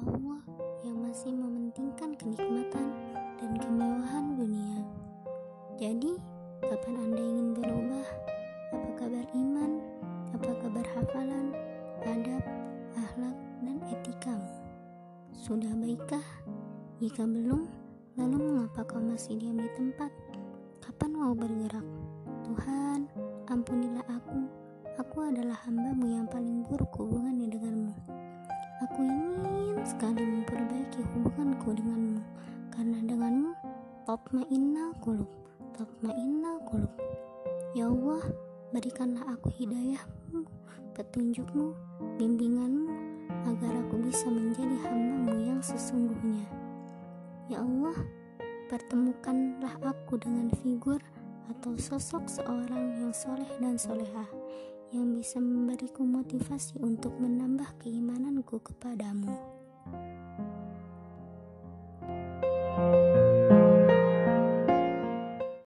Allah yang masih mementingkan kenikmatan dan kemewahan dunia. Jadi, kapan Anda ingin berubah? Apa kabar iman? Apa kabar hafalan, adab, akhlak, dan etikamu? Sudah baikkah? Jika belum, lalu mengapa kau masih diam di tempat? Kapan mau bergerak? Tuhan, ampunilah aku. Aku adalah hambamu yang paling buruk hubungannya denganmu. Aku ingin sekali memperbaiki hubunganku denganmu, karena denganmu, Topma'innal kulub, Topma'innal kulub. Ya Allah, berikanlah aku hidayahmu, petunjukmu, bimbinganmu, agar aku bisa menjadi hambamu yang sesungguhnya. Ya Allah, pertemukanlah aku dengan figur atau sosok seorang yang soleh dan solehah yang bisa memberiku motivasi untuk menambah keimananku kepadamu.